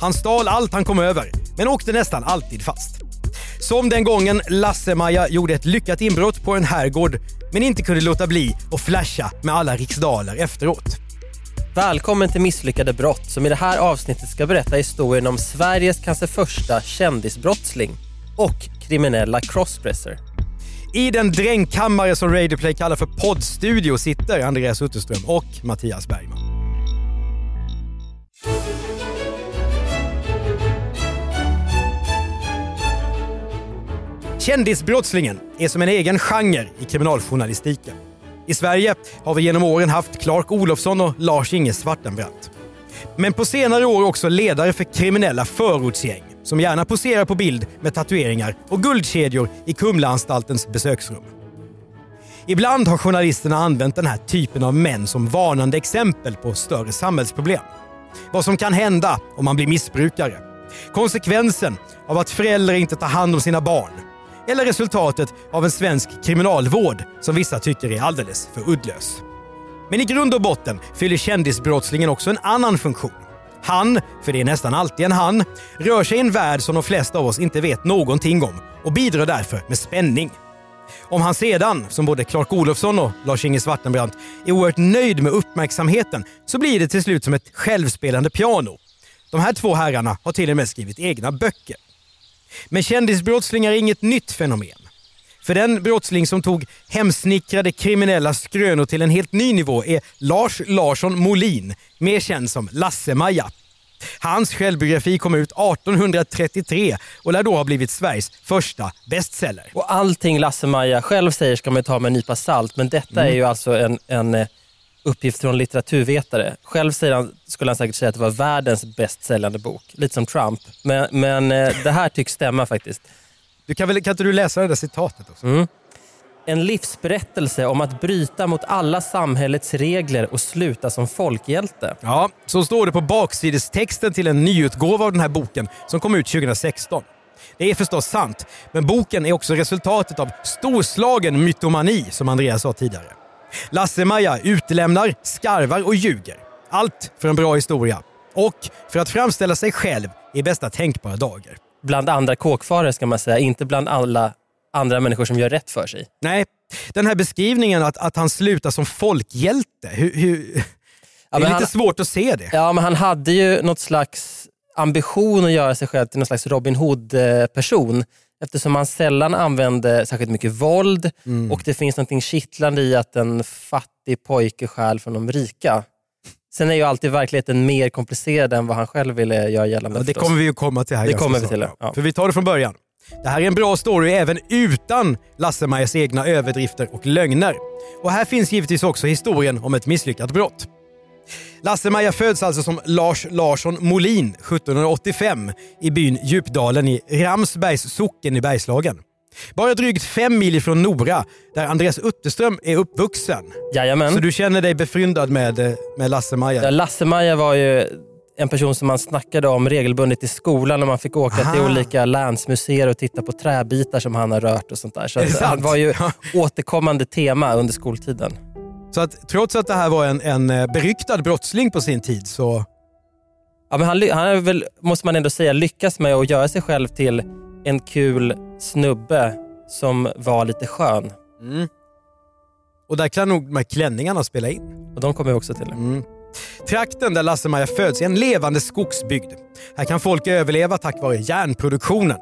Han stal allt han kom över, men åkte nästan alltid fast. Som den gången Lasse-Maja gjorde ett lyckat inbrott på en herrgård men inte kunde låta bli att flasha med alla riksdaler efteråt. Välkommen till Misslyckade brott som i det här avsnittet ska berätta historien om Sveriges kanske första kändisbrottsling och kriminella crossdresser. I den drängkammare som Radioplay kallar för poddstudio sitter Andreas Utterström och Mattias Bergman. Kändisbrottslingen är som en egen genre i kriminaljournalistiken. I Sverige har vi genom åren haft Clark Olofsson och Lars-Inge Svartenbrandt. Men på senare år också ledare för kriminella förortsgäng som gärna poserar på bild med tatueringar och guldkedjor i Kumlaanstaltens besöksrum. Ibland har journalisterna använt den här typen av män som varnande exempel på större samhällsproblem. Vad som kan hända om man blir missbrukare. Konsekvensen av att föräldrar inte tar hand om sina barn. Eller resultatet av en svensk kriminalvård som vissa tycker är alldeles för uddlös. Men i grund och botten fyller kändisbrottslingen också en annan funktion. Han, för det är nästan alltid en han, rör sig i en värld som de flesta av oss inte vet någonting om och bidrar därför med spänning. Om han sedan, som både Clark Olofsson och Lars-Inge Svartenbrandt, är oerhört nöjd med uppmärksamheten så blir det till slut som ett självspelande piano. De här två herrarna har till och med skrivit egna böcker. Men kändisbrottslingar är inget nytt fenomen. För den brottsling som tog hemsnickrade kriminella skrönor till en helt ny nivå är Lars Larsson Molin, mer känd som Lasse-Maja. Hans självbiografi kom ut 1833 och lär då ha blivit Sveriges första bestseller. Och allting Lasse-Maja själv säger ska man ta med en nypa salt, men detta är ju alltså en, en eh, uppgift från litteraturvetare. Själv säger han, skulle han säkert säga att det var världens bäst säljande bok, lite som Trump. Men, men eh, det här tycks stämma faktiskt. Du kan, väl, kan inte du läsa det där citatet också? En livsberättelse om att bryta mot alla samhällets regler och sluta som folkhjälte. Ja, så står det på baksidestexten till en nyutgåva av den här boken som kom ut 2016. Det är förstås sant, men boken är också resultatet av storslagen mytomani som Andreas sa tidigare. Lasse-Maja utelämnar, skarvar och ljuger. Allt för en bra historia. Och för att framställa sig själv i bästa tänkbara dagar. Bland andra kåkfarare ska man säga, inte bland alla andra människor som gör rätt för sig. Nej, den här beskrivningen att, att han slutar som folkhjälte, hur, hur, det är lite han- svårt att se det. Ja, men han hade ju något slags ambition att göra sig själv till någon slags Robin Hood-person. Eftersom han sällan använde särskilt mycket våld Mm. och det finns något kittlande i att en fattig pojke stjäl från de rika. Sen är ju alltid verkligheten mer komplicerad än vad han själv ville göra gällande. Ja, det förstås. kommer vi ju komma till här Det kommer vi till, ja. För vi tar det från början. Det här är en bra story även utan Lasse-Majas egna överdrifter och lögner. Och här finns givetvis också historien om ett misslyckat brott. Lasse-Maja föds alltså som Lars Larsson Molin 1785 i byn Djupdalen i Ramsbergs socken i Bergslagen. Bara drygt fem mil ifrån Nora, där Andreas Utterström är uppvuxen. Jajamän. Så du känner dig befryndad med, med Lasse-Maja? Ja, Lasse-Maja var ju en person som man snackade om regelbundet i skolan när man fick åka till Aha. olika länsmuseer och titta på träbitar som han har rört och sånt där. Så han var ju återkommande tema under skoltiden. Så att trots att det här var en, en eh, beryktad brottsling på sin tid så... Ja, men han, han väl, måste man ändå säga, lyckats med att göra sig själv till en kul snubbe som var lite skön. Och där kan nog de här klänningarna spela in. Och de kommer vi också till. Mm. Trakten där Lasse-Maja föds är en levande skogsbygd. Här kan folk överleva tack vare järnproduktionen.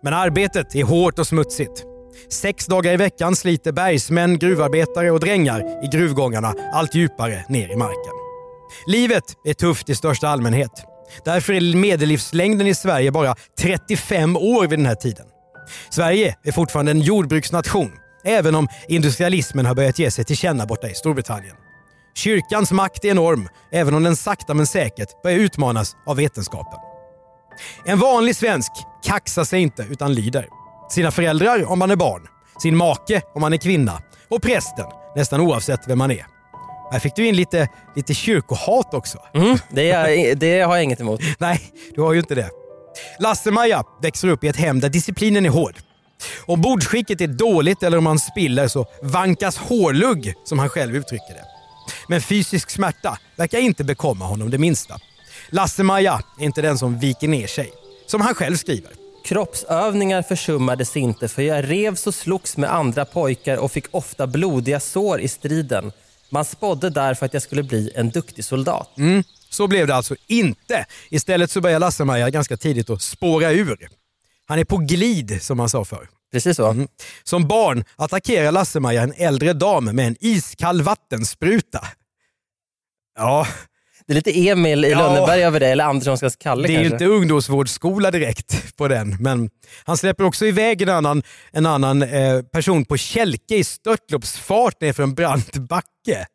Men arbetet är hårt och smutsigt. Sex dagar i veckan sliter bergsmän, gruvarbetare och drängar i gruvgångarna allt djupare ner i marken. Livet är tufft i största allmänhet. Därför är medellivslängden i Sverige bara 35 år vid den här tiden. Sverige är fortfarande en jordbruksnation, även om industrialismen har börjat ge sig till känna borta i Storbritannien. Kyrkans makt är enorm, även om den sakta men säkert börjar utmanas av vetenskapen. En vanlig svensk kaxar sig inte utan lyder. Sina föräldrar om man är barn, sin make om man är kvinna och prästen nästan oavsett vem man är. Här fick du in lite, lite kyrkohat också. Mm, det, är, det har jag inget emot. Nej, du har ju inte det. Lasse-Maja växer upp i ett hem där disciplinen är hård. Om bordsskicket är dåligt eller om han spiller så vankas hårlugg, som han själv uttrycker det. Men fysisk smärta verkar inte bekomma honom det minsta. Lasse-Maja är inte den som viker ner sig. Som han själv skriver. Kroppsövningar försummades inte för jag revs och slogs med andra pojkar och fick ofta blodiga sår i striden. Man spådde därför att jag skulle bli en duktig soldat. Så blev det alltså inte. Istället så börjar Lasse-Maja ganska tidigt att spåra ur. Han är på glid som man sa förr. Precis så. Som barn attackerar Lasse-Maja en äldre dam med en iskall vattenspruta. Ja, Det är lite Emil i Ja. Lönneberg över det, eller Anderssonska Kalle det är kanske. inte ungdomsvårdsskola direkt på den. Men han släpper också iväg en annan, en annan eh, person på kälke i störtloppsfart nerför en brant backe.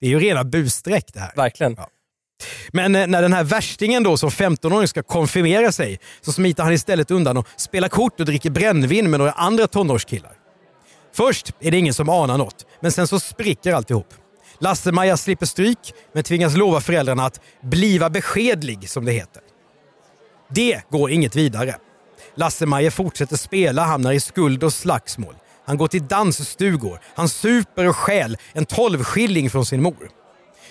Det är ju rena busstreck det här. Verkligen. Ja. Men eh, när den här värstingen då som 15-åring ska konfirmera sig så smiter han istället undan och spelar kort och dricker brännvin med några andra tonårskillar. Först är det ingen som anar något, men sen så spricker alltihop. Lasse-Maja slipper stryk, men tvingas lova föräldrarna att bliva beskedlig, som det heter. Det går inget vidare. Lasse-Maja fortsätter spela, hamnar i skuld och slagsmål. Han går till dansstugor, han super och stjäl en tolvskilling från sin mor.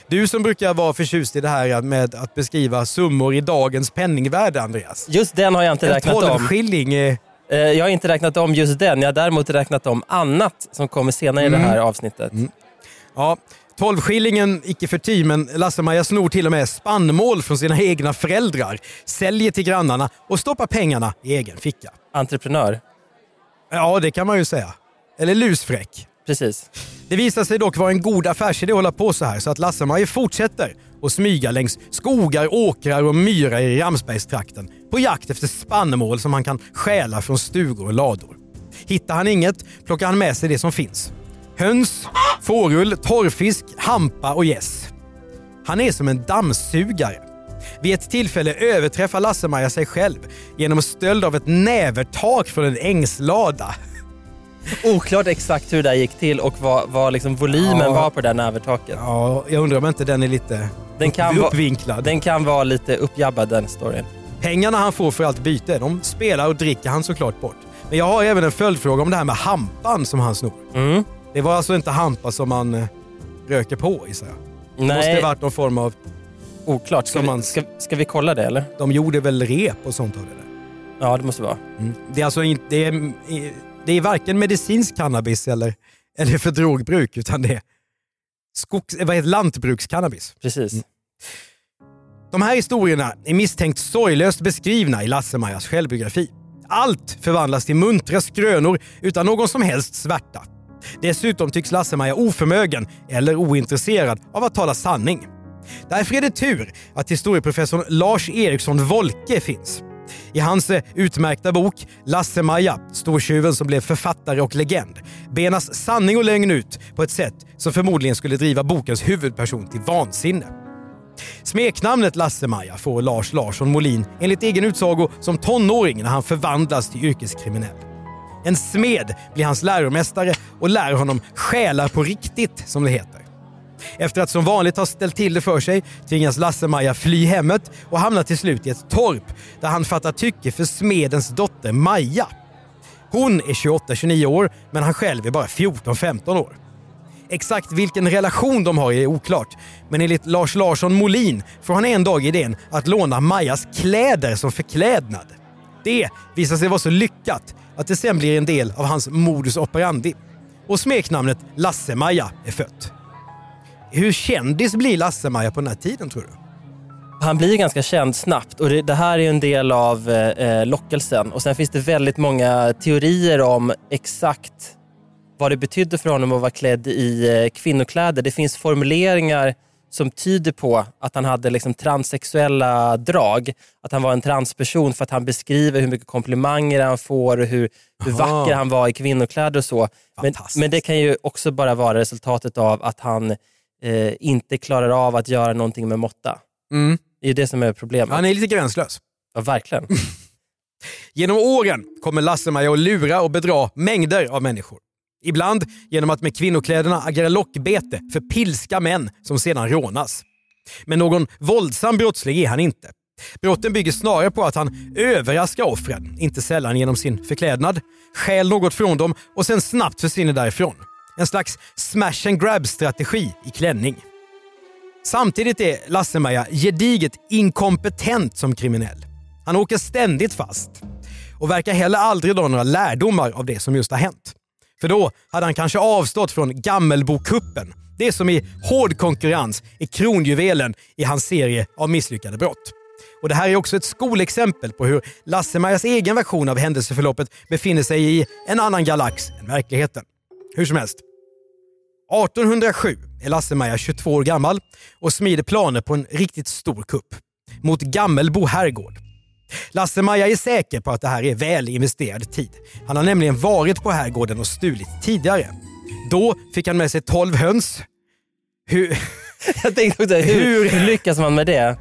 Du som brukar vara förtjust i det här med att beskriva summor i dagens penningvärde, Andreas. Just den har jag inte En räknat om. tolvskilling, eh, Jag har inte räknat om just den. Jag har däremot räknat om annat som kommer senare i det här avsnittet. ja, tolvskillingen icke förty, men Lasse-Maja snor till och med spannmål från sina egna föräldrar, säljer till grannarna och stoppar pengarna i egen ficka. Entreprenör. Ja, det kan man ju säga. Eller lusfräck. Precis. Det visar sig dock vara en god affärsidé att hålla på så här så att Lasse-Maja fortsätter att smyga längs skogar, åkrar och myrar i Ramsbergstrakten på jakt efter spannmål som han kan stjäla från stugor och lador. Hittar han inget plockar han med sig det som finns. Höns, fårull, torrfisk, hampa och gäss. Han är som en dammsugare. Vid ett tillfälle överträffar Lasse-Maja sig själv genom stöld av ett nävertak från en ängslada. Oklart exakt hur det där gick till och vad, vad liksom volymen Ja. var på det där nävertaket. Ja, jag undrar om inte den är lite Den kan, upp, va, uppvinklad. den kan vara lite uppjabbad den storyn. Pengarna han får för allt byte, de spelar och dricker han såklart bort. Men jag har även en följdfråga om det här med hampan som han snor. Mm. Det var alltså inte hampa som man eh, röker på gissar jag. Det måste ha varit någon form av, oklart. Ska som vi, man- ska, ska vi kolla det eller? de gjorde väl rep och sånt av det där. Ja, det måste vara. Mm. Det är alltså inte, det är, det är varken medicinsk cannabis eller, eller för drogbruk utan det är skogs, vad heter, lantbrukscannabis. Precis. Mm. De här historierna är misstänkt sorglöst beskrivna i Lasse-Majas självbiografi. Allt förvandlas till muntra skrönor utan någon som helst svärta. Dessutom tycks Lasse-Maja oförmögen eller ointresserad av att tala sanning. Därför är det tur att historieprofessorn Lars Eriksson Wolke finns. I hans eh, utmärkta bok Lasse-Maja, stortjuven som blev författare och legend, benas sanning och lögn ut på ett sätt som förmodligen skulle driva bokens huvudperson till vansinne. Smeknamnet Lasse-Maja får Lars Larsson Molin enligt egen utsago som tonåring när han förvandlas till yrkeskriminell. En smed blir hans läromästare och lär honom stjäla på riktigt, som det heter. Efter att som vanligt ha ställt till det för sig tvingas Lasse-Maja fly hemmet och hamnar till slut i ett torp där han fattar tycke för smedens dotter Maja. Hon är 28-29 år men han själv är bara 14-15 år. Exakt vilken relation de har är oklart, men enligt Lars Larsson Molin får han en dag idén att låna Majas kläder som förklädnad. Det visar sig vara så lyckat att det sen blir en del av hans modus operandi. Och smeknamnet Lasse-Maja är fött. Hur kändis blir Lasse-Maja på den här tiden tror du? Han blir ganska känd snabbt och det, det här är en del av eh, eh, lockelsen. Och Sen finns det väldigt många teorier om exakt vad det betydde för honom att vara klädd i eh, kvinnokläder. Det finns formuleringar som tyder på att han hade liksom transsexuella drag. Att han var en transperson för att han beskriver hur mycket komplimanger han får och hur, hur vacker han var i kvinnokläder och så. Men, men det kan ju också bara vara resultatet av att han eh, inte klarar av att göra någonting med måtta. Mm. Det är ju det som är problemet. Han är lite gränslös. Ja, verkligen. Genom åren kommer Lasse-Maja att lura och bedra mängder av människor. Ibland genom att med kvinnokläderna agera lockbete för pilska män som sedan rånas. Men någon våldsam brottsling är han inte. Brotten bygger snarare på att han överraskar offren, inte sällan genom sin förklädnad, stjäl något från dem och sen snabbt försvinner därifrån. En slags smash and grab-strategi i klänning. Samtidigt är Lasse-Maja gediget inkompetent som kriminell. Han åker ständigt fast och verkar heller aldrig dra några lärdomar av det som just har hänt. För då hade han kanske avstått från Gammelbokuppen. Det som i hård konkurrens är kronjuvelen i hans serie av misslyckade brott. Och Det här är också ett skolexempel på hur Lasse-Majas egen version av händelseförloppet befinner sig i en annan galax än verkligheten. Hur som helst. 1807 är Lasse-Maja 22 år gammal och smider planer på en riktigt stor kupp mot Gammelbo herrgård. Lasse-Maja är säker på att det här är väl investerad tid. Han har nämligen varit på herrgården och stulit tidigare. Då fick han med sig 12 höns. Hur... Jag tänkte också, hur, Hur- lyckas man med det?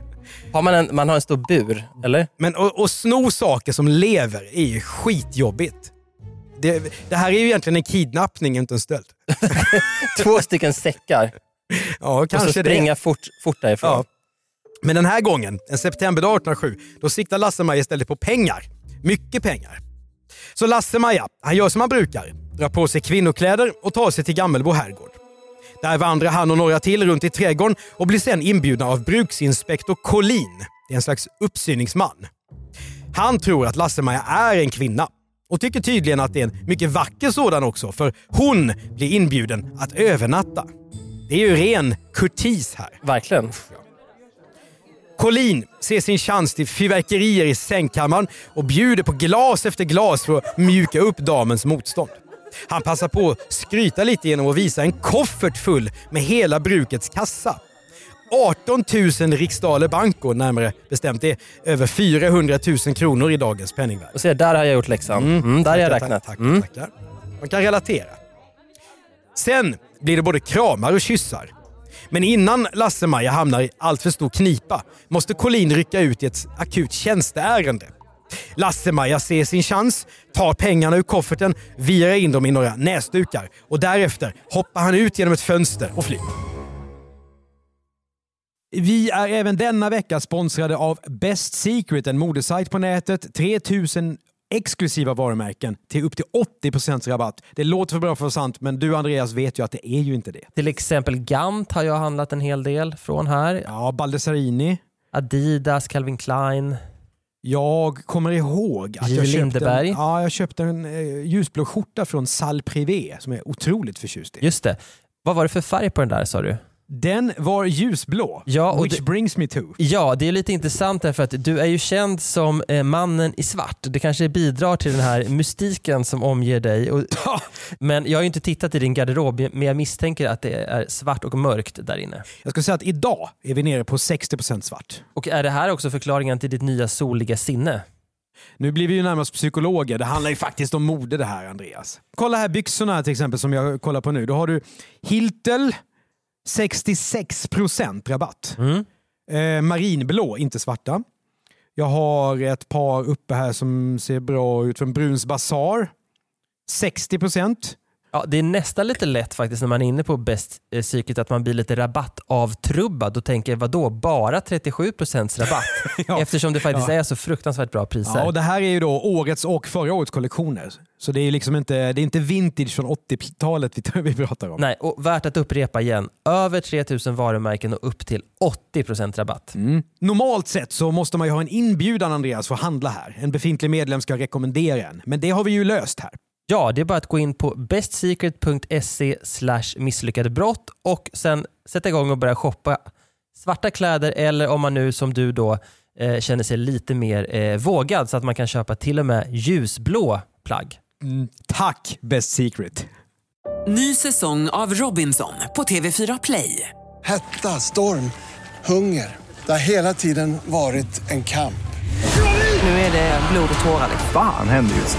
Har man, en, man har en stor bur, eller? Men att sno saker som lever är ju skitjobbigt. Det, det här är ju egentligen en kidnappning, inte en stöld. Två stycken säckar Ja, och så kanske det. springa fort, fort därifrån. Ja. Men den här gången, en septemberdag 1807, då siktar Lasse-Maja istället på pengar. Mycket pengar. Så Lasse-Maja, han gör som han brukar. Drar på sig kvinnokläder och tar sig till Gammelbo herrgård. Där vandrar han och några till runt i trädgården och blir sen inbjudna av bruksinspektor Collin. Det är en slags uppsyningsman. Han tror att Lasse-Maja är en kvinna och tycker tydligen att det är en mycket vacker sådan också för hon blir inbjuden att övernatta. Det är ju ren kurtis här. Verkligen. Collin ser sin chans till fyrverkerier i sängkammaren och bjuder på glas efter glas för att mjuka upp damens motstånd. Han passar på att skryta lite genom att visa en koffert full med hela brukets kassa. 18 000 riksdaler banco närmare bestämt. Det är över 400 000 kronor i dagens penningvärde. Och se, där har jag gjort läxan. Mm, där har jag räknat. tackar, Mm. tackar. Man kan relatera. Sen blir det både kramar och kyssar. Men innan Lasse-Maja hamnar i alltför stor knipa måste Collin rycka ut i ett akut tjänsteärende. Lasse-Maja ser sin chans, tar pengarna ur kofferten, virar in dem i några näsdukar och därefter hoppar han ut genom ett fönster och flyr. Vi är även denna vecka sponsrade av Best Secret, en modesajt på nätet. 3000 exklusiva varumärken till upp till 80% rabatt. Det låter för bra för att vara sant, men du Andreas vet ju att det är ju inte det. Till exempel Gant har jag handlat en hel del från här. Ja, Baldessarini. Adidas, Calvin Klein. Jag kommer ihåg att jag köpte, en, ja, jag köpte en eh, ljusblå skjorta från Salle Privé som jag är otroligt förtjust i. Just det. Vad var det för färg på den där sa du? Den var ljusblå, Ja, och which det- brings me to. Ja, det är lite intressant därför att du är ju känd som eh, mannen i svart. Det kanske bidrar till den här mystiken som omger dig. Och, men jag har ju inte tittat i din garderob, men jag misstänker att det är svart och mörkt där inne. Jag ska säga att idag är vi nere på 60% svart. Och är det här också förklaringen till ditt nya soliga sinne? Nu blir vi ju närmast psykologer. Det handlar ju faktiskt om mode det här Andreas. Kolla här byxorna till exempel som jag kollar på nu. Då har du Hiltel 66% rabatt. Mm. Eh, marinblå, inte svarta. Jag har ett par uppe här som ser bra ut från Bruns Bazaar. 60%. Ja, det är nästan lite lätt faktiskt när man är inne på Best eh, Secret att man blir lite rabattavtrubbad och tänker vadå, bara 37% rabatt? Ja. Eftersom det faktiskt Ja. är så fruktansvärt bra priser. Ja, och det här är ju då årets och förra årets kollektioner. Så det är liksom inte, det är inte vintage från 80-talet vi, vi pratar om. Nej, och värt att upprepa igen. Över 3000 varumärken och upp till 80% rabatt. Mm. Normalt sett så måste man ju ha en inbjudan Andreas för att handla här. En befintlig medlem ska rekommendera en. Men det har vi ju löst här. Ja, det är bara att gå in på bestsecret.se misslyckade brott och sen sätta igång och börja shoppa svarta kläder eller om man nu som du då eh, känner sig lite mer eh, vågad så att man kan köpa till och med ljusblå plagg. Tack Best Secret! Ny säsong av Robinson på TV4 Play. Hetta, storm, hunger. Det har hela tiden varit en kamp. Nu är det blod och tårar. Fan händer just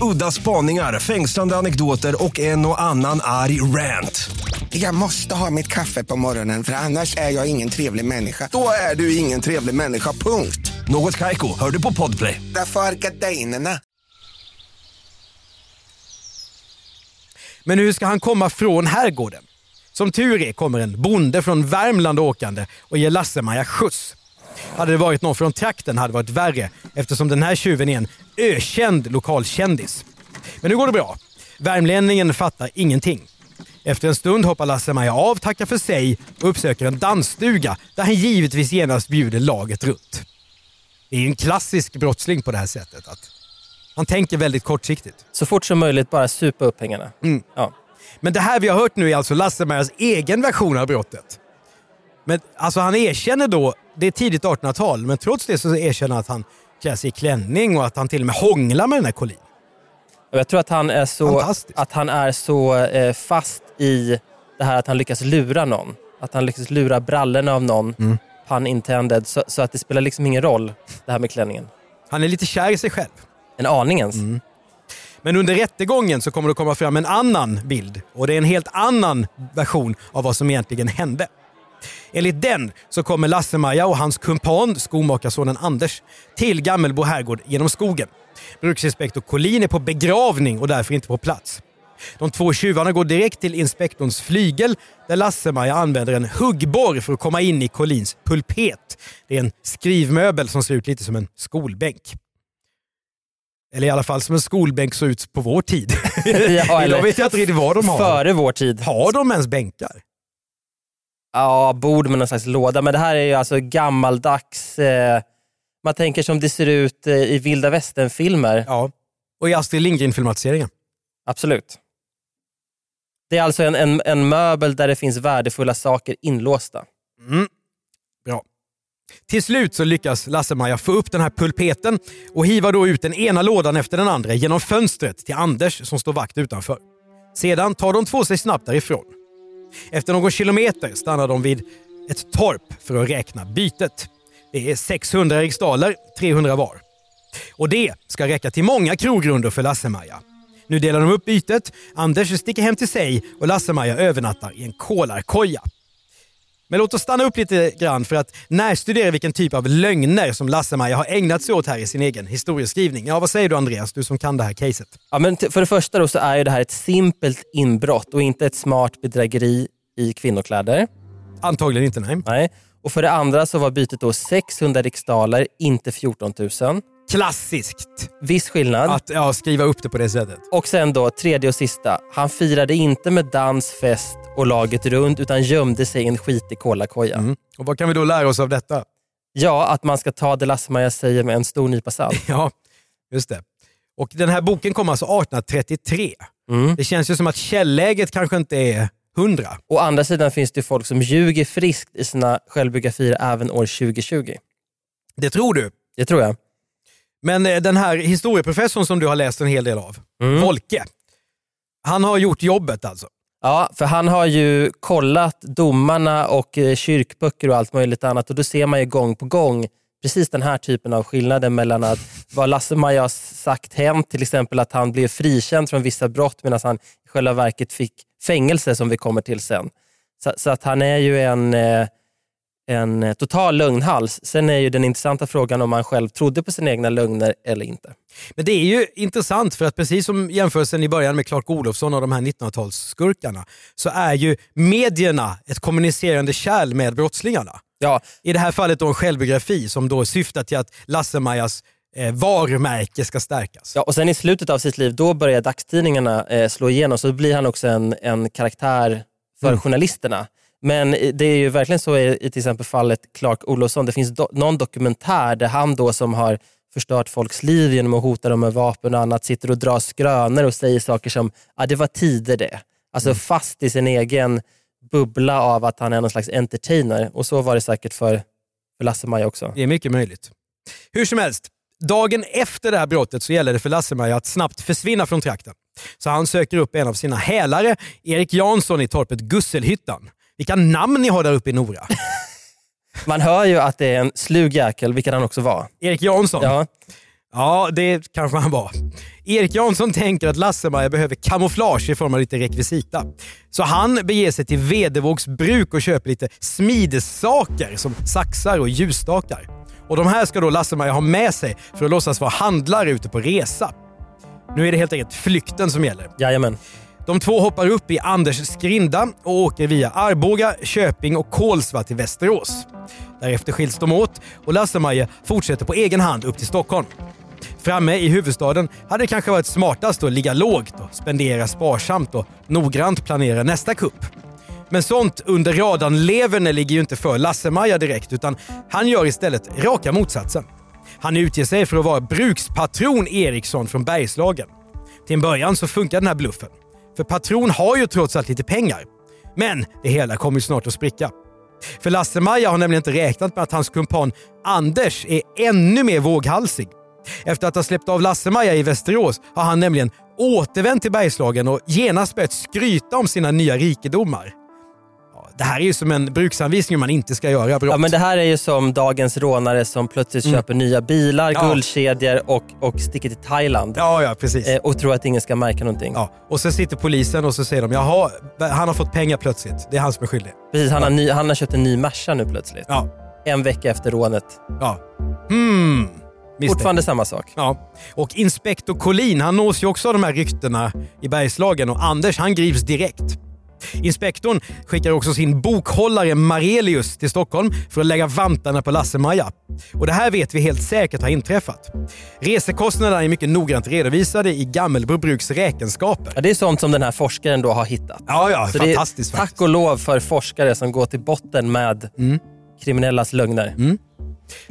Udda spaningar, fängslande anekdoter och en och annan arg rant. Jag måste ha mitt kaffe på morgonen för annars är jag ingen trevlig människa. Då är du ingen trevlig människa, punkt. Något Kaiko, hör du på podplay. Därför är gardinerna. Men hur ska han komma från herrgården? Som tur är kommer en bonde från Värmland åkande och ger Lasse-Maja skjuts. Hade det varit någon från trakten hade det varit värre eftersom den här tjuven är en ökänd lokalkändis. Men nu går det bra. Värmlänningen fattar ingenting. Efter en stund hoppar Lasse-Maja av, tackar för sig och uppsöker en dansstuga där han givetvis genast bjuder laget runt. Det är en klassisk brottsling på det här sättet. Att han tänker väldigt kortsiktigt. Så fort som möjligt bara supa upp pengarna. Ja. Men det här vi har hört nu är alltså Lasse-Majas egen version av brottet. Men alltså han erkänner då, det är tidigt 1800-tal, men trots det så erkänner han att han klär sig i klänning och att han till och med hånglar med den här Collin. Jag tror att han är så, att han är så eh, fast i det här att han lyckas lura någon. Att han lyckas lura brallorna av någon, Mm. pun intended, så, så att det spelar liksom ingen roll det här med klänningen. Han är lite kär i sig själv. En aning ens. Mm. Men under rättegången så kommer det komma fram en annan bild och det är en helt annan version av vad som egentligen hände. Enligt den så kommer Lasse-Maja och hans kumpan, skomakarsonen Anders, till Gammelbo herrgård genom skogen. Bruksinspektor Collin är på begravning och därför inte på plats. De två tjuvarna går direkt till inspektorns flygel där Lasse-Maja använder en huggborr för att komma in i Collins pulpet. Det är en skrivmöbel som ser ut lite som en skolbänk. Eller i alla fall som en skolbänk såg ut på vår tid. Ja, Idag vet jag inte riktigt vad de har. Före vår tid. Har de ens bänkar? Ja, bord med någon slags låda. Men det här är ju alltså gammaldags... Eh, man tänker som det ser ut eh, i vilda västern-filmer. Ja. Och i Astrid Lindgren-filmatiseringen. Absolut. Det är alltså en, en, en möbel där det finns värdefulla saker inlåsta. Mm. Bra. Till slut så lyckas Lasse-Maja få upp den här pulpeten och hiva då ut den ena lådan efter den andra genom fönstret till Anders som står vakt utanför. Sedan tar de två sig snabbt därifrån. Efter någon kilometer stannar de vid ett torp för att räkna bytet. Det är 600 riksdaler, 300 var. Och det ska räcka till många krogrundor för Lasse-Maja. Nu delar de upp bytet, Anders sticker hem till sig och Lasse-Maja övernattar i en kolarkoja. Men låt oss stanna upp lite grann för att närstudera vilken typ av lögner som Lasse-Maja har ägnat sig åt här i sin egen historieskrivning. Ja, vad säger du Andreas, du som kan det här caset? Ja, men för det första då så är ju det här ett simpelt inbrott och inte ett smart bedrägeri i kvinnokläder. Antagligen inte, nej. Nej. Och för det andra så var bytet då 600 riksdaler, inte 14 000. Klassiskt Viss skillnad. att ja, skriva upp det på det sättet. Och sen då tredje och sista. Han firade inte med dans, fest och laget runt utan gömde sig i en skitig kolakoja. Mm. Och vad kan vi då lära oss av detta? Ja, att man ska ta det Lasse-Maja säger med en stor nypa salt. Ja, just det. Och den här boken kom alltså 1833. Mm. Det känns ju som att källäget kanske inte är 100. Å andra sidan finns det folk som ljuger friskt i sina självbiografier även år 2020. Det tror du. Det tror jag. Men eh, den här historieprofessorn som du har läst en hel del av, Mm. Volke, han har gjort jobbet alltså. Ja, för han har ju kollat domarna och eh, kyrkböcker och allt möjligt annat och då ser man ju gång på gång precis den här typen av skillnader mellan att vad Lasse-Maja har sagt hänt, till exempel att han blev frikänd från vissa brott medan han i själva verket fick fängelse som vi kommer till sen. Så, så att han är ju en, eh, en eh, total lögnhals. Sen är ju den intressanta frågan om han själv trodde på sina egna lögner eller inte. Men det är ju intressant för att precis som jämförelsen i början med Clark Olofsson och de här 1900-talsskurkarna så är ju medierna ett kommunicerande kärl med brottslingarna. Ja, I det här fallet då en självbiografi som då syftar till att Lasse-Majas eh, varumärke ska stärkas. Ja, och sen i slutet av sitt liv, då börjar dagstidningarna eh, slå igenom, så blir han också en, en karaktär för Mm. journalisterna. Men det är ju verkligen så i, i till exempel fallet Clark Olofsson. Det finns do, någon dokumentär där han då som har förstört folks liv genom att hota dem med vapen och annat sitter och drar skrönor och säger saker som ah, det var tider det. Alltså Mm. fast i sin egen bubbla av att han är någon slags entertainer. Och så var det säkert för, för Lasse-Maja också. Det är mycket möjligt. Hur som helst, dagen efter det här brottet så gäller det för Lasse-Maja att snabbt försvinna från trakten. Så han söker upp en av sina hälare, Erik Jansson i torpet Gusselhyttan. Vilka namn ni har där uppe i Nora. Man hör ju att det är en slug jäkel, vilket han också var. Erik Jansson. Ja. Ja, det kanske han var. Erik Jansson tänker att Lasse-Maja behöver kamouflage i form av lite rekvisita. Så han beger sig till Vedevågs bruk och köper lite smidessaker som saxar och ljusstakar. Och de här ska då Lasse-Maja ha med sig för att låtsas vara handlare ute på resa. Nu är det helt enkelt flykten som gäller. Jajamän. De två hoppar upp i Anders skrinda och åker via Arboga, Köping och Kolsva till Västerås. Därefter skiljs de åt och Lasse-Maja fortsätter på egen hand upp till Stockholm. Framme i huvudstaden hade det kanske varit smartast att ligga lågt och spendera sparsamt och noggrant planera nästa kupp. Men sånt under radarn-leverne ligger ju inte för Lasse-Maja direkt utan han gör istället raka motsatsen. Han utger sig för att vara brukspatron Eriksson från Bergslagen. Till en början så funkar den här bluffen. För patron har ju trots allt lite pengar. Men det hela kommer ju snart att spricka. För Lasse-Maja har nämligen inte räknat med att hans kumpan Anders är ännu mer våghalsig. Efter att ha släppt av Lasse-Maja i Västerås har han nämligen återvänt till Bergslagen och genast börjat skryta om sina nya rikedomar. Ja, Det här är ju som en bruksanvisning hur man inte ska göra brott. Ja, men det här är ju som dagens rånare som plötsligt köper nya bilar, Mm. Ja. guldkedjor och, och sticker till Thailand. ja, ja, precis. Eh, och tror att ingen ska märka någonting. Ja. Och så sitter polisen och så säger de jaha, han har fått pengar plötsligt. Det är han som är skyldig. Precis, han, har ny, han har köpt en ny Merca nu plötsligt. Ja. En vecka efter rånet. ja. Hmm. Misstänkt. Fortfarande samma sak. Ja. Och inspektor Collin han nås ju också av de här ryktena i Bergslagen och Anders han grips direkt. Inspektorn skickar också sin bokhållare Marelius till Stockholm för att lägga vantarna på Lasse-Maja. Och det här vet vi helt säkert har inträffat. Resekostnaderna är mycket noggrant redovisade i Gammelbro Bruks räkenskaper. Ja, det är sånt som den här forskaren då har hittat. Ja, ja, Så det är fantastiskt tack. Mm. och lov för forskare som går till botten med kriminellas lögner.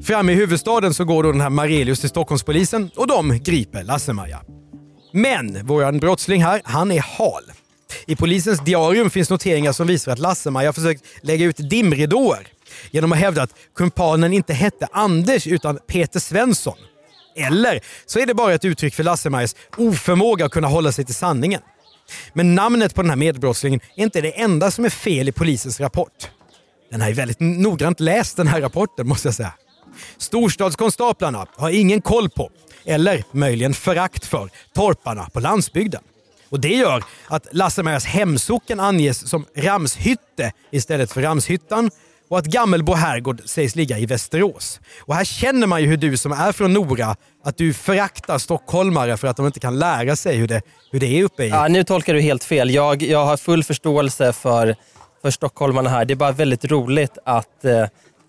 Framme i huvudstaden så går då den här Marelius till Stockholmspolisen och de griper Lasse-Maja. Men våran brottsling här, han är hal. I polisens diarium finns noteringar som visar att Lasse-Maja försökt lägga ut dimridåer genom att hävda att kumpanen inte hette Anders utan Peter Svensson. Eller så är det bara ett uttryck för Lasse-Majas oförmåga att kunna hålla sig till sanningen. Men namnet på den här medbrottslingen är inte det enda som är fel i polisens rapport. Den här är väldigt noggrant läst den här rapporten måste jag säga. Storstadskonstaplarna har ingen koll på, eller möjligen förakt för, torparna på landsbygden. Och Det gör att Lasse-Majas hemsocken anges som Ramshytte istället för Ramshyttan och att Gammelbo herrgård sägs ligga i Västerås. Och här känner man ju hur du som är från Nora, att du föraktar stockholmare för att de inte kan lära sig hur det, hur det är uppe i... Ja, nu tolkar du helt fel. Jag, jag har full förståelse för, för stockholmarna här. Det är bara väldigt roligt att, eh,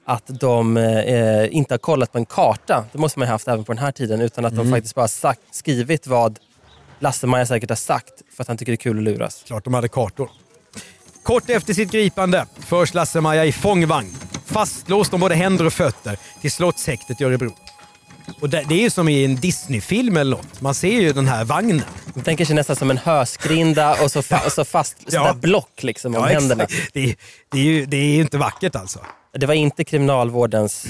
att de eh, inte har kollat på en karta. Det måste man ju haft även på den här tiden. Utan att de faktiskt bara sagt, skrivit vad Lasse-Maja säkert har sagt för att han tycker det är kul att luras. Klart de hade kartor. Kort efter sitt gripande förs Lasse-Maja i fångvagn, fastlåst om både händer och fötter, till slottshäktet i Örebro. Och det, det är ju som i en Disney-film eller något. Man ser ju den här vagnen. De tänker sig nästan som en höskrinda och så, fa- och så fast Ja. sådär block liksom om händerna. exakt. Det, det, är ju, det är ju inte vackert alltså. Det var inte kriminalvårdens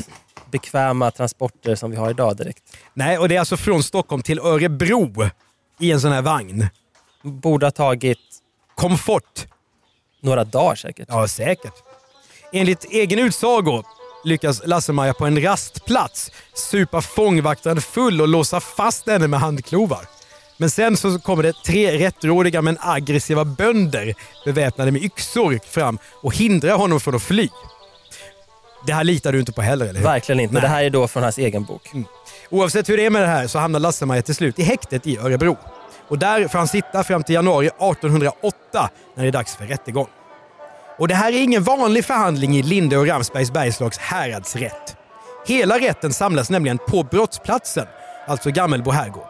bekväma transporter som vi har idag direkt. Nej, och det är alltså från Stockholm till Örebro i en sån här vagn. Borde ha tagit Komfort. några dagar säkert. Ja, säkert. Enligt egen utsago lyckas Lasse-Maja på en rastplats supa fångvaktaren full och låsa fast henne med handklovar. Men sen så kommer det tre rättrådiga men aggressiva bönder beväpnade med yxor fram och hindrar honom från att fly. Det här litar du inte på heller, eller hur? Verkligen inte. Nej. Det här är då från hans egen bok. Oavsett hur det är med det här så hamnar Lasse-Maja till slut i häktet i Örebro. Och där får han sitta fram till januari 1808 när det är dags för rättegång. Och det här är ingen vanlig förhandling i Linde och Ramsbergs Bergslags häradsrätt. Hela rätten samlas nämligen på brottsplatsen, alltså Gammelbo herrgård.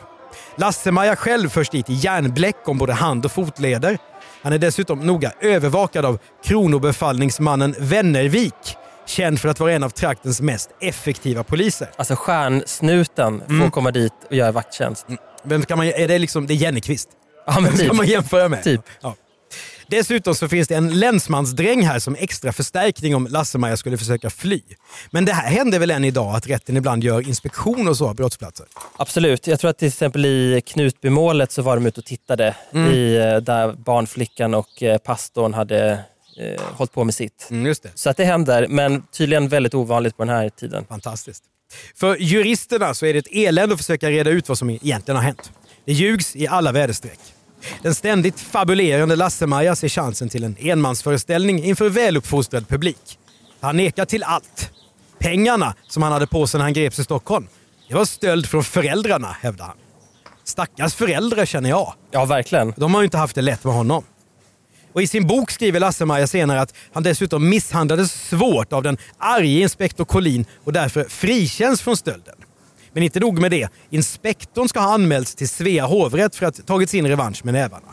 Lasse-Maja själv förs dit i järnbläck om både hand och fotleder. Han är dessutom noga övervakad av kronobefallningsmannen Wennervik, känd för att vara en av traktens mest effektiva poliser. Alltså stjärnsnuten Mm. får komma dit och göra vakttjänst. Vem kan man, är det liksom, det är Jennekvist? Ja, men Vem typ. ska man jämföra med? Typ. Ja. Dessutom så finns det en länsmansdräng här som extra förstärkning om Lasse-Maja skulle försöka fly. Men det här händer väl än idag att rätten ibland gör inspektion och så av brottsplatser? Absolut. Jag tror att till exempel i Knutbymålet så var de ute och tittade Mm. i, eh, där barnflickan och eh, pastorn hade eh, hållit på med sitt. Mm. Så att det händer, men tydligen väldigt ovanligt på den här tiden. Fantastiskt. För juristerna så är det ett elände att försöka reda ut vad som egentligen har hänt. Det ljugs i alla väderstreck. Den ständigt fabulerande Lasse-Maja ser chansen till en enmansföreställning inför väluppfostrad publik. Han nekar till allt. Pengarna som han hade på sig när han greps i Stockholm, det var stöld från föräldrarna, hävdar han. Stackars föräldrar känner jag. Ja, verkligen. De har ju inte haft det lätt med honom. Och I sin bok skriver Lasse-Maja senare att han dessutom misshandlades svårt av den arge inspektor Collin och därför frikänns från stölden. Men inte nog med det. Inspektorn ska ha anmälts till Svea hovrätt för att tagit sin revansch med nävarna.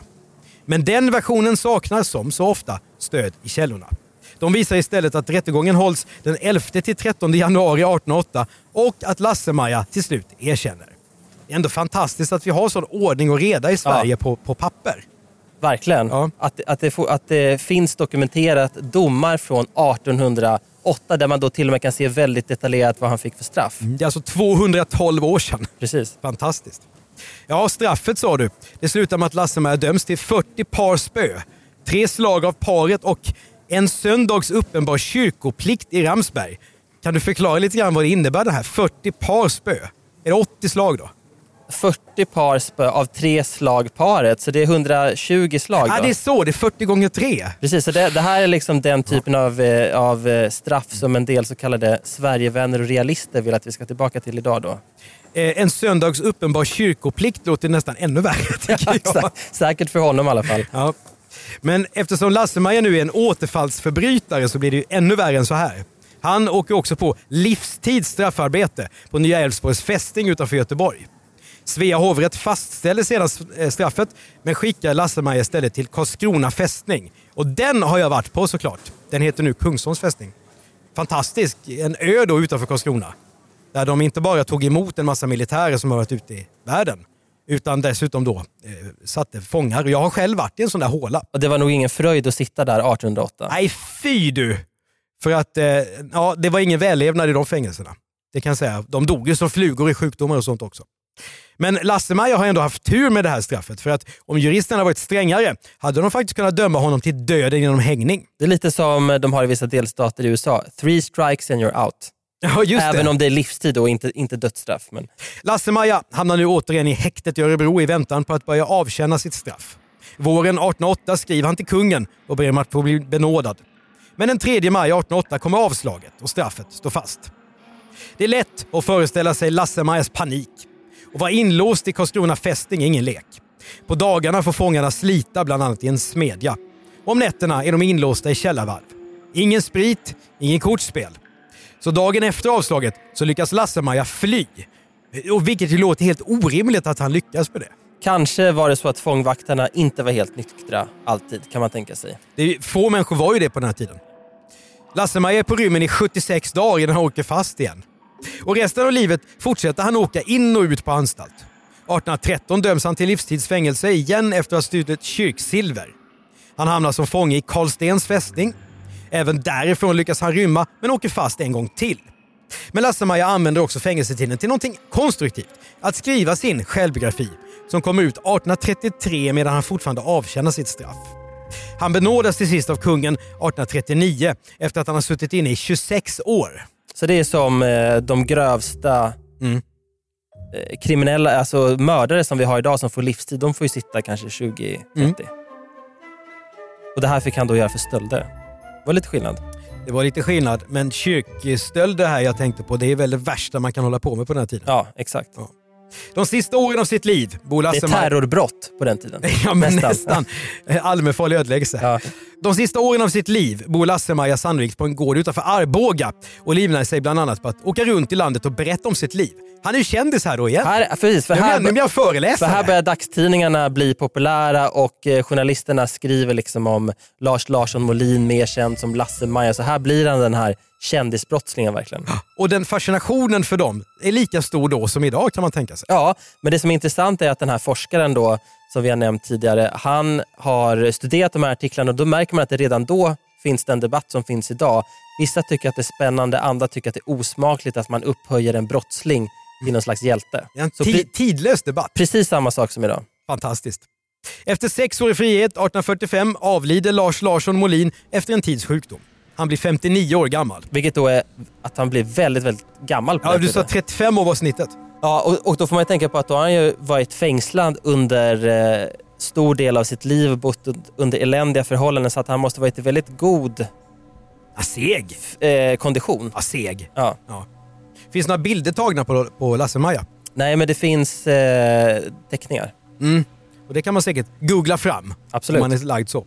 Men den versionen saknar som så ofta stöd i källorna. De visar istället att rättegången hålls den 11-13 januari 1808 och att Lasse-Maja till slut erkänner. Det är ändå fantastiskt att vi har sån ordning och reda i Sverige på, på papper. Verkligen. Ja. Att, att, det, att det finns dokumenterat domar från 1808 där man då till och med kan se väldigt detaljerat vad han fick för straff. Det är alltså 212 år sedan. Precis. Fantastiskt. Ja, straffet sa du. Det slutar med att Lasse-Maja döms till 40 par spö, tre slag av paret och en söndags uppenbar kyrkoplikt i Ramsberg. Kan du förklara lite grann vad det innebär det här? 40 par spö? Är det 80 slag då? 40 par spö av tre slag paret, så det är 120 slag. Ja, då. det är så. Det är 40 gånger 3. Precis, så det, det här är liksom den typen av, eh, av eh, straff som en del så kallade Sverigevänner och realister vill att vi ska tillbaka till idag. Då. Eh, en söndags uppenbar kyrkoplikt låter nästan ännu värre. Sä- Säkert för honom i alla fall. Ja. Men eftersom Lasse-Maja nu är en återfallsförbrytare så blir det ju ännu värre än så här. Han åker också på livstids straffarbete på Nya Älvsborgs fästing utanför Göteborg. Svea hovrätt fastställer sedan eh, straffet men skickar Lasse-Maja istället till Karlskrona fästning. Och den har jag varit på såklart. Den heter nu Kungsholms fästning. Fantastisk. En ö då utanför Karlskrona. Där de inte bara tog emot en massa militärer som har varit ute i världen utan dessutom då eh, satte fångar. Jag har själv varit i en sån där håla. Och det var nog ingen fröjd att sitta där 1808. Nej, fy du! För att eh, ja, det var ingen vällevnad i de fängelserna. Det kan jag säga. De dog ju som flugor i sjukdomar och sånt också. Men Lasse-Maja har ändå haft tur med det här straffet. För att om juristerna varit strängare hade de faktiskt kunnat döma honom till döden genom hängning. Det är lite som de har i vissa delstater i USA. Three strikes and you're out. Ja, Även det. om det är livstid och inte, inte dödsstraff. Men Lasse-Maja hamnar nu återigen i häktet i Örebro i väntan på att börja avtjäna sitt straff. Våren 1808 skriver han till kungen och ber om att få bli benådad. Men den 3 maj 1808 kommer avslaget och straffet står fast. Det är lätt att föreställa sig Lasse-Majas panik. Och vara inlåst i Karlskrona fästing är ingen lek. På dagarna får fångarna slita bland annat i en smedja. Om nätterna är de inlåsta i källarvalv. Ingen sprit, ingen kortspel. Så dagen efter avslaget så lyckas Lasse-Maja fly. Och vilket ju låter helt orimligt att han lyckas med det. kanske var det så att fångvaktarna inte var helt nyktra alltid, kan man tänka sig. det få människor var ju det på den här tiden. Lasse-Maja är på rymmen i 76 dagar innan han åker fast igen. Och resten av livet fortsätter han åka in och ut på anstalt. 1813 döms han till livstidsfängelse igen efter att ha stulit kyrksilver. Han hamnar som fånge i Karlstens fästning. Även därifrån lyckas han rymma men åker fast en gång till. Men Lasse-Maja använder också fängelsetiden till någonting konstruktivt. Att skriva sin självbiografi som kommer ut 1833 medan han fortfarande avtjänar sitt straff. Han benådas till sist av kungen 1839 efter att han har suttit inne i 26 år. Så det är som eh, de grövsta Mm. eh, kriminella, alltså mördare som vi har idag som får livstid, de får ju sitta kanske 20-30. Mm. Och det här fick han då göra för stölder. Det var lite skillnad. Det var lite skillnad, men kyrkstölder här jag tänkte på, det är väl det värsta man kan hålla på med på den här tiden. Ja, exakt. De sista åren av sitt liv bor Det är terrorbrott på den tiden. Ja, men nästan. Allmänfarlig ödeläggelse. Ja. De sista åren av sitt liv bor Lasse-Maja sannolikt på en gård utanför Arboga och livnär sig bland annat på att åka runt i landet och berätta om sitt liv. Han är ju kändis här då igen. Här, precis, för Nu här, blir jag för föreläsare. här börjar dagstidningarna bli populära och eh, journalisterna skriver liksom om Lars Larsson Molin, mer känd som Lasse-Maja. Så här blir han den här kändisbrottslingen verkligen. Och den fascinationen för dem är lika stor då som idag kan man tänka sig. Ja, men det som är intressant är att den här forskaren då som vi har nämnt tidigare, han har studerat de här artiklarna och då märker man att det redan då finns den debatt som finns idag. Vissa tycker att det är spännande, andra tycker att det är osmakligt att man upphöjer en brottsling till någon slags hjälte. En tidlös debatt. precis samma sak som idag. Fantastiskt. Efter sex år i frihet 1845 avlider Lars Larsson Molin efter en tids sjukdom. Han blir 59 år gammal. Vilket då är att han blir väldigt, väldigt gammal på Ja, du sa tiden. 35 år var snittet. Ja, och, och då får man ju tänka på att då har han ju varit fängslad under eh, stor del av sitt liv bott un- under eländiga förhållanden så att han måste varit i väldigt god Ja, seg. eh, kondition. Ja, seg. Ja. Ja. Finns några bilder tagna på, på Lasse-Maja? Nej, men det finns eh, teckningar. Mm. Och det kan man säkert googla fram Absolut. om man är lagd så.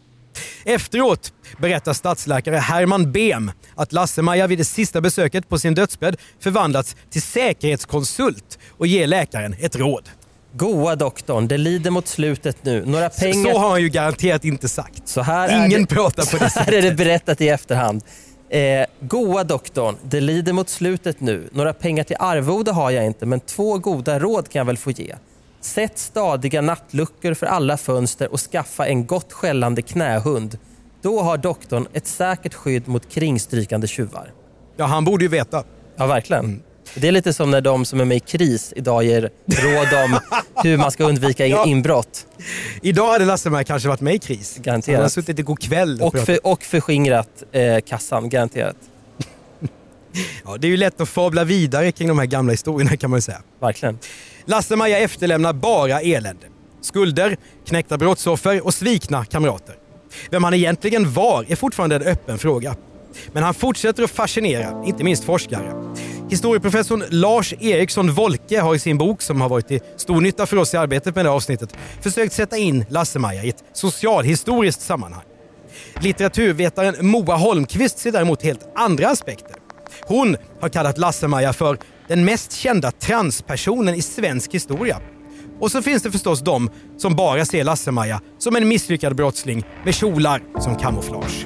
Efteråt berättar statsläkare Herman Behm att Lasse-Maja vid det sista besöket på sin dödsbädd förvandlats till säkerhetskonsult och ger läkaren ett råd. Goa doktorn, det lider mot slutet nu. Några pengar... Så har han ju garanterat inte sagt. Så här är Ingen det, pratar på det så här sättet. är det berättat i efterhand. Eh, goa doktorn, det lider mot slutet nu. Några pengar till arvode har jag inte, men två goda råd kan jag väl få ge. Sätt stadiga nattluckor för alla fönster och skaffa en gott skällande knähund. Då har doktorn ett säkert skydd mot kringstrykande tjuvar. Ja, han borde ju veta. Ja, verkligen. Det är lite som när de som är med i KRIS idag ger råd om hur man ska undvika Ja. inbrott. Idag hade Lasse-Maja kanske varit med i kris. Garanterat. Han har suttit igår kväll och, Och, för, och förskingrat eh, kassan, garanterat. Ja, det är ju lätt att fabla vidare kring de här gamla historierna kan man ju säga. Verkligen. Lasse-Maja efterlämnar bara elände. Skulder, knäckta brottsoffer och svikna kamrater. Vem han egentligen var är fortfarande en öppen fråga. Men han fortsätter att fascinera, inte minst forskare. Historieprofessorn Lars Eriksson Wolke har i sin bok, som har varit till stor nytta för oss i arbetet med det här avsnittet, försökt sätta in Lasse-Maja i ett socialhistoriskt sammanhang. Litteraturvetaren Moa Holmqvist ser däremot helt andra aspekter. Hon har kallat Lasse-Maja för den mest kända transpersonen i svensk historia. Och så finns det förstås de som bara ser Lasse-Maja som en misslyckad brottsling med kjolar som kamouflage.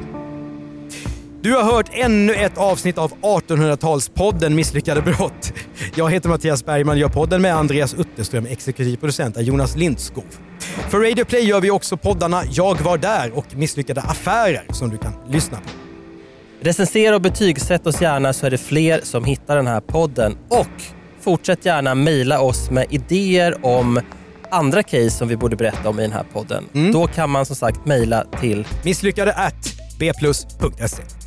Du har hört ännu ett avsnitt av 1800-talspodden Misslyckade brott. Jag heter Mattias Bergman, gör podden med Andreas Utterström, exekutiv producent är Jonas Lindskov. För Radio Play gör vi också poddarna Jag var där och Misslyckade affärer som du kan lyssna på. Recensera och betygsätt oss gärna så är det fler som hittar den här podden. Och fortsätt gärna mejla oss med idéer om andra case som vi borde berätta om i den här podden. Då kan man som sagt mejla till Misslyckade at bplus.se.